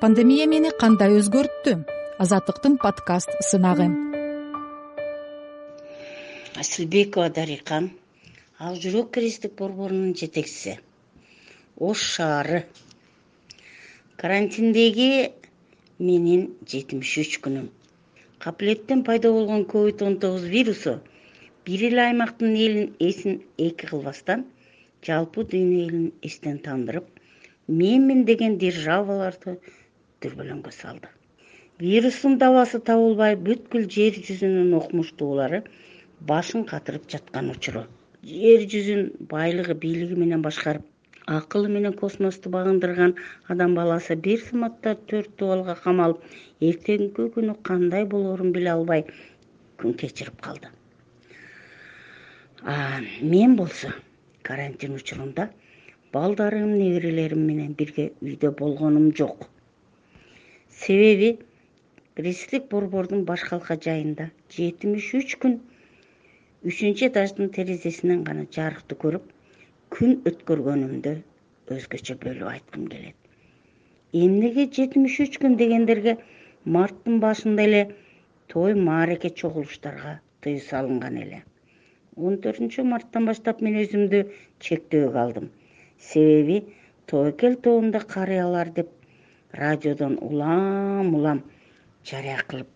пандемия мени кандай өзгөрттү? Азаттыктын подкаст сынагы. Асылбекова дарика ак жүрөк кресттик борборунун жетекчиси. Ош шаары. Карантиндеги менин жетимиш үч күнүм. Капилеттен пайда болгон ковид он тогуз вирусу бир эле аймактын элин эсин эки кылбастан жалпы дүйнө элин эстен тандырып менмин деген державаларды дүрбөлөңгө салды вирустун дабасы табылбай бүткүл жер жүзүнүн окумуштуулары башын катырып жаткан учуру. Жер жүзүн байлыгы бийлиги менен башкарып акылы менен космосту багындырган адам баласы бир заматта төрт дубалга камалып эртеңки күнү кандай болоорун биле албай күн кечирип калды. Мен болсо карантин учурунда балдарым неберелерим менен бирге үйдө болгонум жок себеби кресттик борбордун баш калка жайында жетимиш үч күн үчүнчү этаждын терезесинен гана жарыкты көрүп күн өткөргөнүмдү өзгөчө бөлүп айткым келет. Эмнеге жетимиш үч күн дегендерге марттын башында эле той маареке чогулуштарга тыюу салынган эле. Он төртүнчү марттан баштап мен өзүмдү чектөөгө алдым. Себеби тобокел тобунда карыялар деп радиодон улам улам жарыя кылып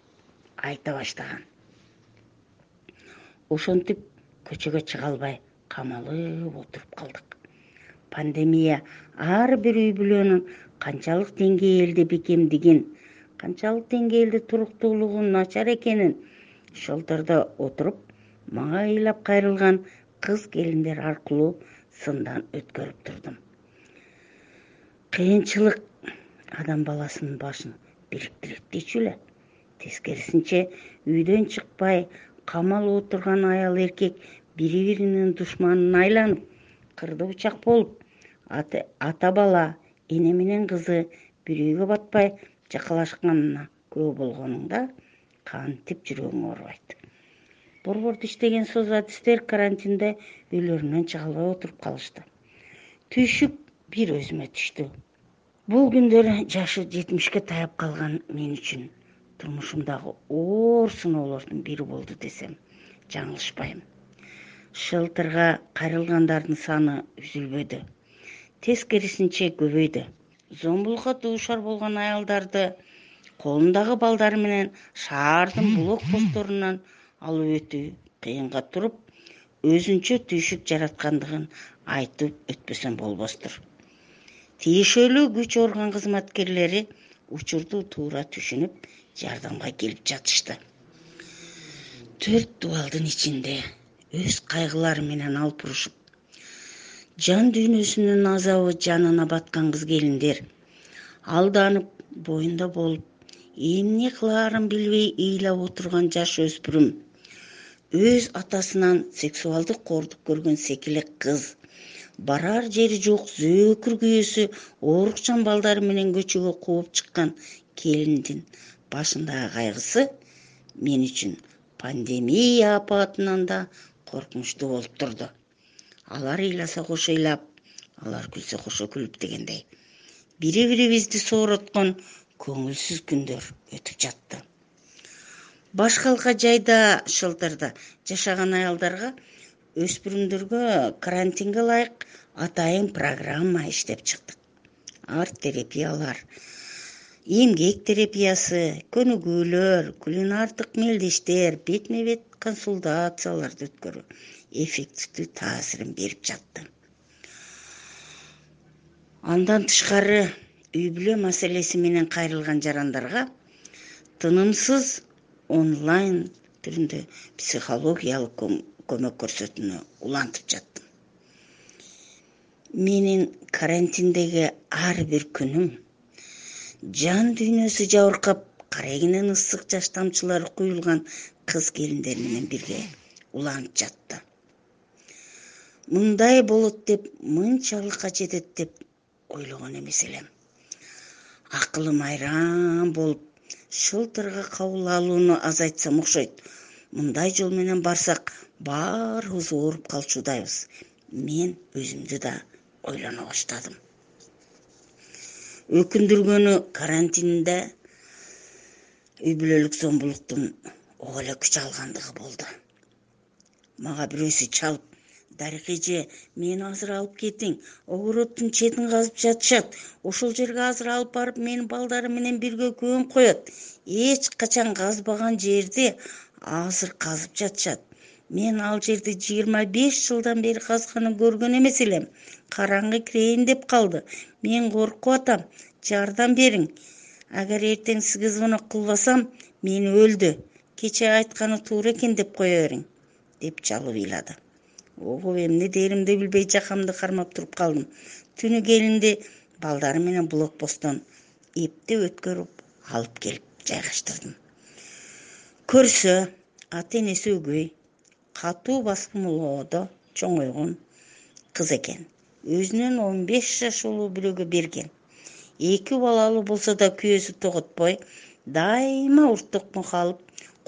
айта баштаган. Ошентип көчөгө чыга албай камалып отуруп калдык. Пандемия ар бир үй бүлөнүн канчалык деңгээлде бекемдигин канчалык деңгээлде туруктуулугу начар экенин шылтырда отуруп мага ыйлап кайрылган кыз келиндер аркылуу сындан өткөрүп турдум. Кыйынчылык адам баласынын башын бириктирет дейчү эле. Тескерисинче үйдөн чыкпай камалып отурган аял эркек бири биринин душманына айланып кырды бычак болуп ата бала эне менен кызы бир үйгө батпай жакалашканына күбө болгонуңда кантип жүрөгүң оорубайт борбордо иштеген созадистер карантинде үйлөрүнөн чыга албай отуруп калышты. Түйшүк бир өзүмө түштү бул күндөр жашы жетимишке таяп калган мен үчүн турмушумдагы оор сыноолордун бири болду десем жаңылышпайм. Шылтырга кайрылгандардын саны үзүлбөдү тескерисинче көбөйдү. Зомбулукка дуушар болгон аялдарды колундагы балдары менен шаардын блок постторунан алып өтүү кыйынга туруп өзүнчө түйшүк жараткандыгын айтып өтпөсөм болбостур тиешелүү күч орган кызматкерлери учурду туура түшүнүп жардамга келип жатышты. Төрт дубалдын ичинде өз кайгылары менен алпурушуп жан дүйнөсүнүн азабы жанына баткан кыз келиндер алданып боюнда болуп эмне кылаарын билбей ыйлап отурган жаш өспүрүм өз атасынан сексуалдык кордук көргөн секилек кыз барар жери жок зөөкүр күйөөсү оорукчан балдары менен көчөгө кууп чыккан келиндин башындагы кайгысы мен үчүн пандемия апатынан да коркунучтуу болуп турду. Алар ыйласа кошо ыйлап алар күлсө кошо күлүп дегендей. Бири бирибизди соороткон көңүлсүз күндөр өтүп жатты. Баш калка жайда шылтырда жашаган аялдарга өспүрүмдөргө карантинге ылайык атайын программа иштеп чыктык. Арт терапиялар эмгек терапиясы көнүгүүлөр кулинардык мелдештер бетме бет консультацияларды өткөрүү эффективдүү таасирин берип жатты. Андан тышкары үй бүлө маселеси менен кайрылган жарандарга тынымсыз онлайн түрүндө психологиялык көмөк көрсөтүүнү улантып жаттым. Менин карантиндеги ар бир күнүм жан дүйнөсү жабыркап карегинен ысык жаш тамчылары куюлган кыз келиндер менен бирге уланып жатты. Мындай болот деп мынчалыкка жетет деп ойлогон эмес элем. Акылым айран болуп шылтырга кабыл алууну азайтсам окшойт мындай жол менен барсак баарыбыз ооруп калчүдайбыз мен өзүмдү да ойлоно баштадым. Өкүндүргөнү карантинде үй бүлөлүк зомбулуктун ого эле күч алгандыгы болду. Мага бирөөсү чалып дарик эже мени азыр алып кетиң огороттун четин казып жатышат. Ошол жерге азыр алып барып менин балдарым менен бирге көмүп коет. Эч качан казбаган жерди азыр казып жатышат. Мен ал жерди жыйырма беш жылдан бери казганы көргөн эмес элем. Караңгы кирейин деп калды. Мен коркуп атам. Жардам бериң. Агар эртең сизге звонок кылбасам мени өлдү. Кечээ айтканы туура экен деп кое бериң деп жалып ыйлады ого эмне дээримди билбей жакамды кармап туруп калдым. Түнү келинди балдарым менен блок посттон эптеп өткөрүп алып келип жайгаштырдым. Көрсө ата энеси өгөй катуу баскымлоодо чоңойгон кыз экен. Өзүнөн он беш жаш улуу бирөөгө берген. Эки балалуу болсо да күйөөсү тоготпой дайыма уртук мукалып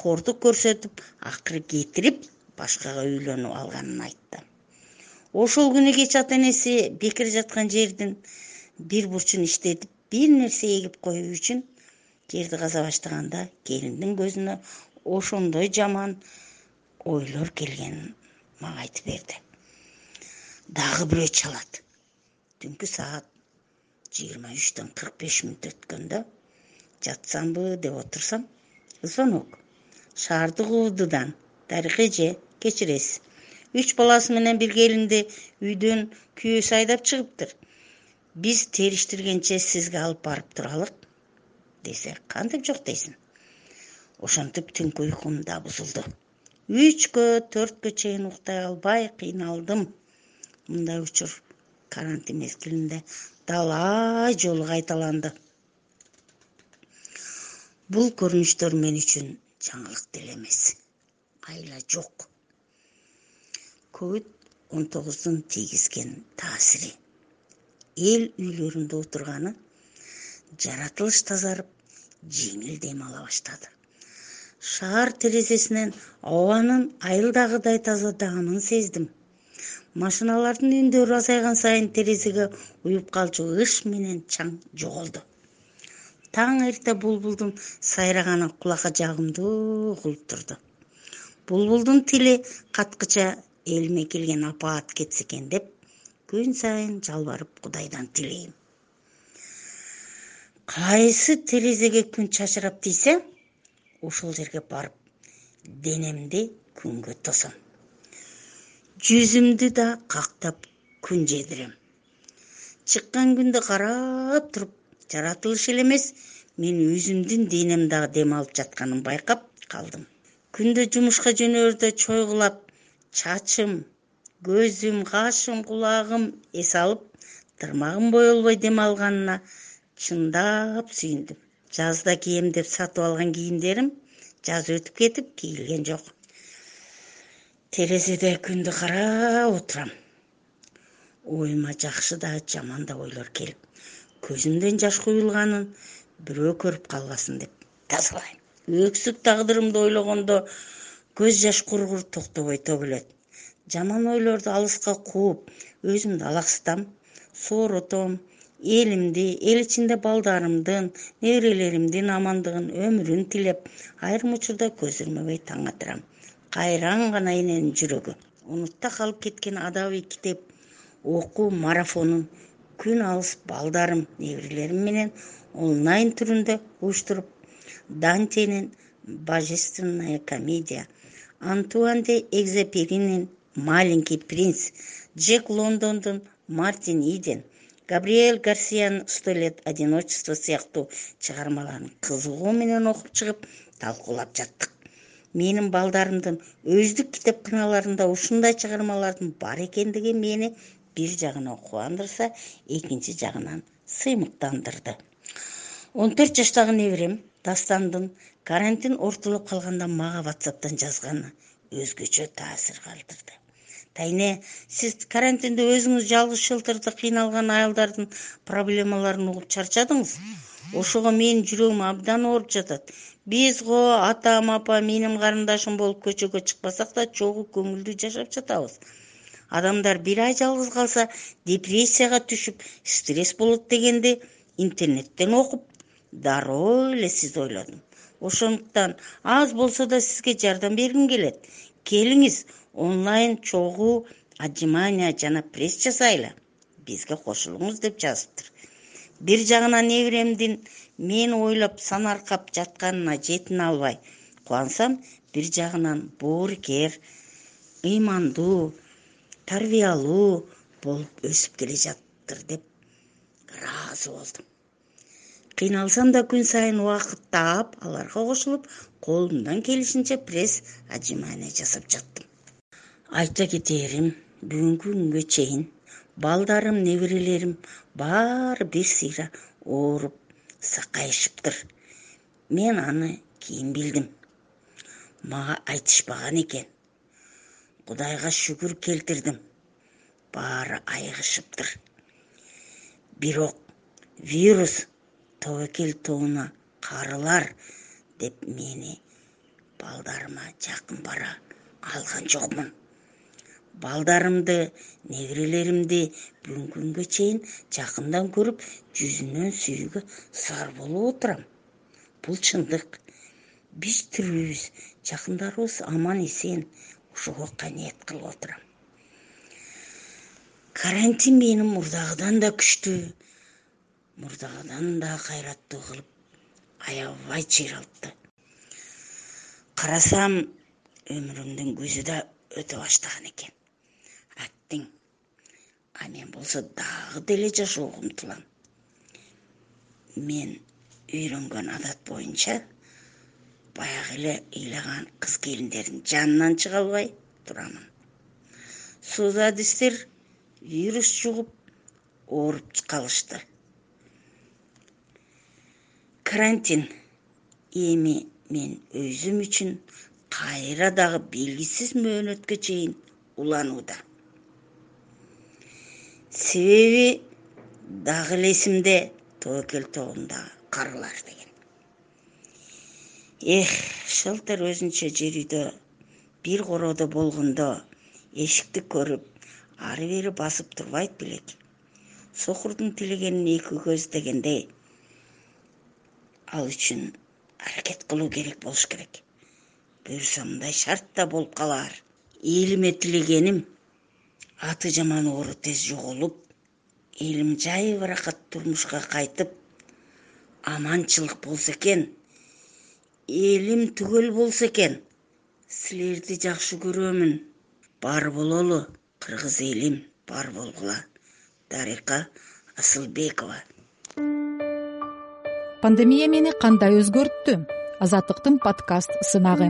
кордук көрсөтүп акыры кетирип башкага үйлөнүп алганын айтты. Ошол күнү кеч ата энеси бекер жаткан жердин бир бурчун иштетип бир нерсе эгип коюу үчүн жерди каза баштаганда келиндин көзүнө ошондой жаман ойлор келгенин мага айтып берди. Дагы бирөө чалат. Түнкү саат жыйырма үчтөн кырк беш мүнөт өткөндө жатсамбы деп отурсам звонок. Шаардык убддан дарик эже кечиресиз. Үч баласы менен бир келинди үйдөн күйөөсү айдап чыгыптыр. Биз териштиргенче сизге алып барып туралык десе кантип жок дейсиң? Ошентип түнкү уйкум да бузулду. Үчкө төрткө чейин уктай албай кыйналдым. Мындай учур карантин мезгилинде талай жолу кайталанды. Бул көрүнүштөр мен үчүн жаңылык деле эмес айла жок. Ковид он тогуздун тийгизген таасири. Эл үйлөрүндө отурганы жаратылыш тазарып жеңил дем ала баштады. Шаар терезесинен абанын айылдагыдай тазадаганын сездим. Машиналардын үндөрү азайган сайын терезеге уюп калчу ыш менен чаң жоголду. Таң эрте булбулдун сайраганы кулакка жагымдуу угулуп турду булбулдун тили каткыча элиме келген апаат кетсе экен деп күн сайын жалбарып кудайдан тилейм. Кайсы терезеге күн чачырап тийсе ошол жерге барып денемди күнгө тосом. Жүзүмдү да кактап күн жедирем. Чыккан күндү карап туруп жаратылыш эле эмес мен өзүмдүн денем дагы дем алып жатканын байкап калдым күндө жумушка жөнөөрдө чойгулап чачым көзүм кашым кулагым эс алып тырмагым боелбой дем алганына чындап сүйүндүм. Жазда кийем деп сатып алган кийимдерим жаз өтүп кетип кийилген жок. Терезеде күндү карап отурам оюма жакшы да жаман да ойлор келип көзүмдөн жаш куюлганын бирөө көрүп калбасын деп тазалайм өксүк тагдырымды ойлогондо көз жаш кургур токтобой төгүлөт жаман ойлорду алыска кууп өзүмдү алаксытам сооротом элимди эл ичинде балдарымдын неберелеримдин амандыгын өмүрүн тилеп айрым учурда көз ирмебей таң атырам. Кайраң гана эненин жүрөгү. Унутта калып кеткен адабий китеп окуу марафонун күн алыс балдарым неберелерим менен онлайн түрүндө уюштуруп дантенин божественная комедия антуан де экзеперинин маленький принц джек лондондун мартин иден габриэль гарсиянын сто лет одиночества сыяктуу чыгармаларын кызыгуу менен окуп чыгып талкуулап жаттык. Менин балдарымдын өздүк китепканаларында ушундай чыгармалардын бар экендиги мени бир жагынан кубандырса экинчи жагынан сыймыктандырды. Он төрт жаштагы неберем дастандын карантин ортолоп калганда мага ватсаптан жазганы өзгөчө таасир калтырды. Тайне сиз карантинде өзүңүз жалгыз шелтерде кыйналган аялдардын проблемаларын угуп чарчадыңыз. Ошого менин жүрөгүм абдан ооруп жатат. Биз го атам апам иним карындашым болуп көчөгө чыкпасак да чогуу көңүлдүү жашап жатабыз. Адамдар бир ай жалгыз калса депрессияга түшүп стресс болот дегенди интернеттен окуп дароо эле сизди ойлодум ошондуктан аз болсо да сизге жардам бергим келет. Келиңиз онлайн чогуу отжимания жана пресс жасайлы бизге кошулуңуз деп жазыптыр. Бир жагынан неберемдин мени ойлоп санаркап жатканына жетине албай кубансам бир жагынан боорукер ыймандуу тарбиялуу болуп өсүп келе жатыптыр деп ыраазы болдум кыйналсам да күн сайын убакыт таап аларга кошулуп колумдан келишинче пресс отжимания жасап жаттым. Айта кетээрим бүгүнкү күнгө чейин балдарым неберелерим баары бир сыйра ооруп сакайышыптыр. Мен аны кийин билдим. Мага айтышпаган экен. Кудайга шүгүр келтирдим. Баары айыгышыптыр. Бирок вирус тобокел тобуна карылар деп мени балдарыма жакын бара алган жокмун. Балдарымды неберелеримди бүгүнкү күнгө чейин жакындан көрүп жүзүнөн сүйүүгө зар болуп отурам. Бул чындык. Биз тирүүбүз жакындарыбыз аман эсен ошого каният кылып отурам. Карантин мени мурдагыдан да күчтүү мурдагыдан да кайраттуу кылып аябай чыйралтты карасам өмүрүмдүн көзү да өтө баштаган экен. Аттиң а мен болсо дагы деле жашоого умтулам мен үйрөнгөн адат боюнча баягы эле ыйлаган кыз келиндердин жанынан чыга албай турамын. Суудадистер вирус жугуп ооруп калышты карантин. Эми мен өзүм үчүн кайра дагы белгисиз мөөнөткө чейин уланууда. Себеби дагы эле эсимде тобокел тобундагы карылар деген. Эх шылтыр өзүнчө жер үйдө бир короодо болгондо эшикти көрүп ары бери басып турбайт белек сокурдун тилегенин эки көз дегендей ал үчүн аракет кылуу керек болуш керек. Буюрса мындай шарт да болуп калаар. Элиме тилегеним аты жаман оору тез жоголуп элим жайбыракат турмушка кайтып аманчылык болсо экен элим түгөл болсо экен силерди жакшы көрөмүн. Бар бололу кыргыз элим бар болгула. Дарика асылбекова пандемия мени кандай өзгөрттү? Азаттыктын подкаст сынагы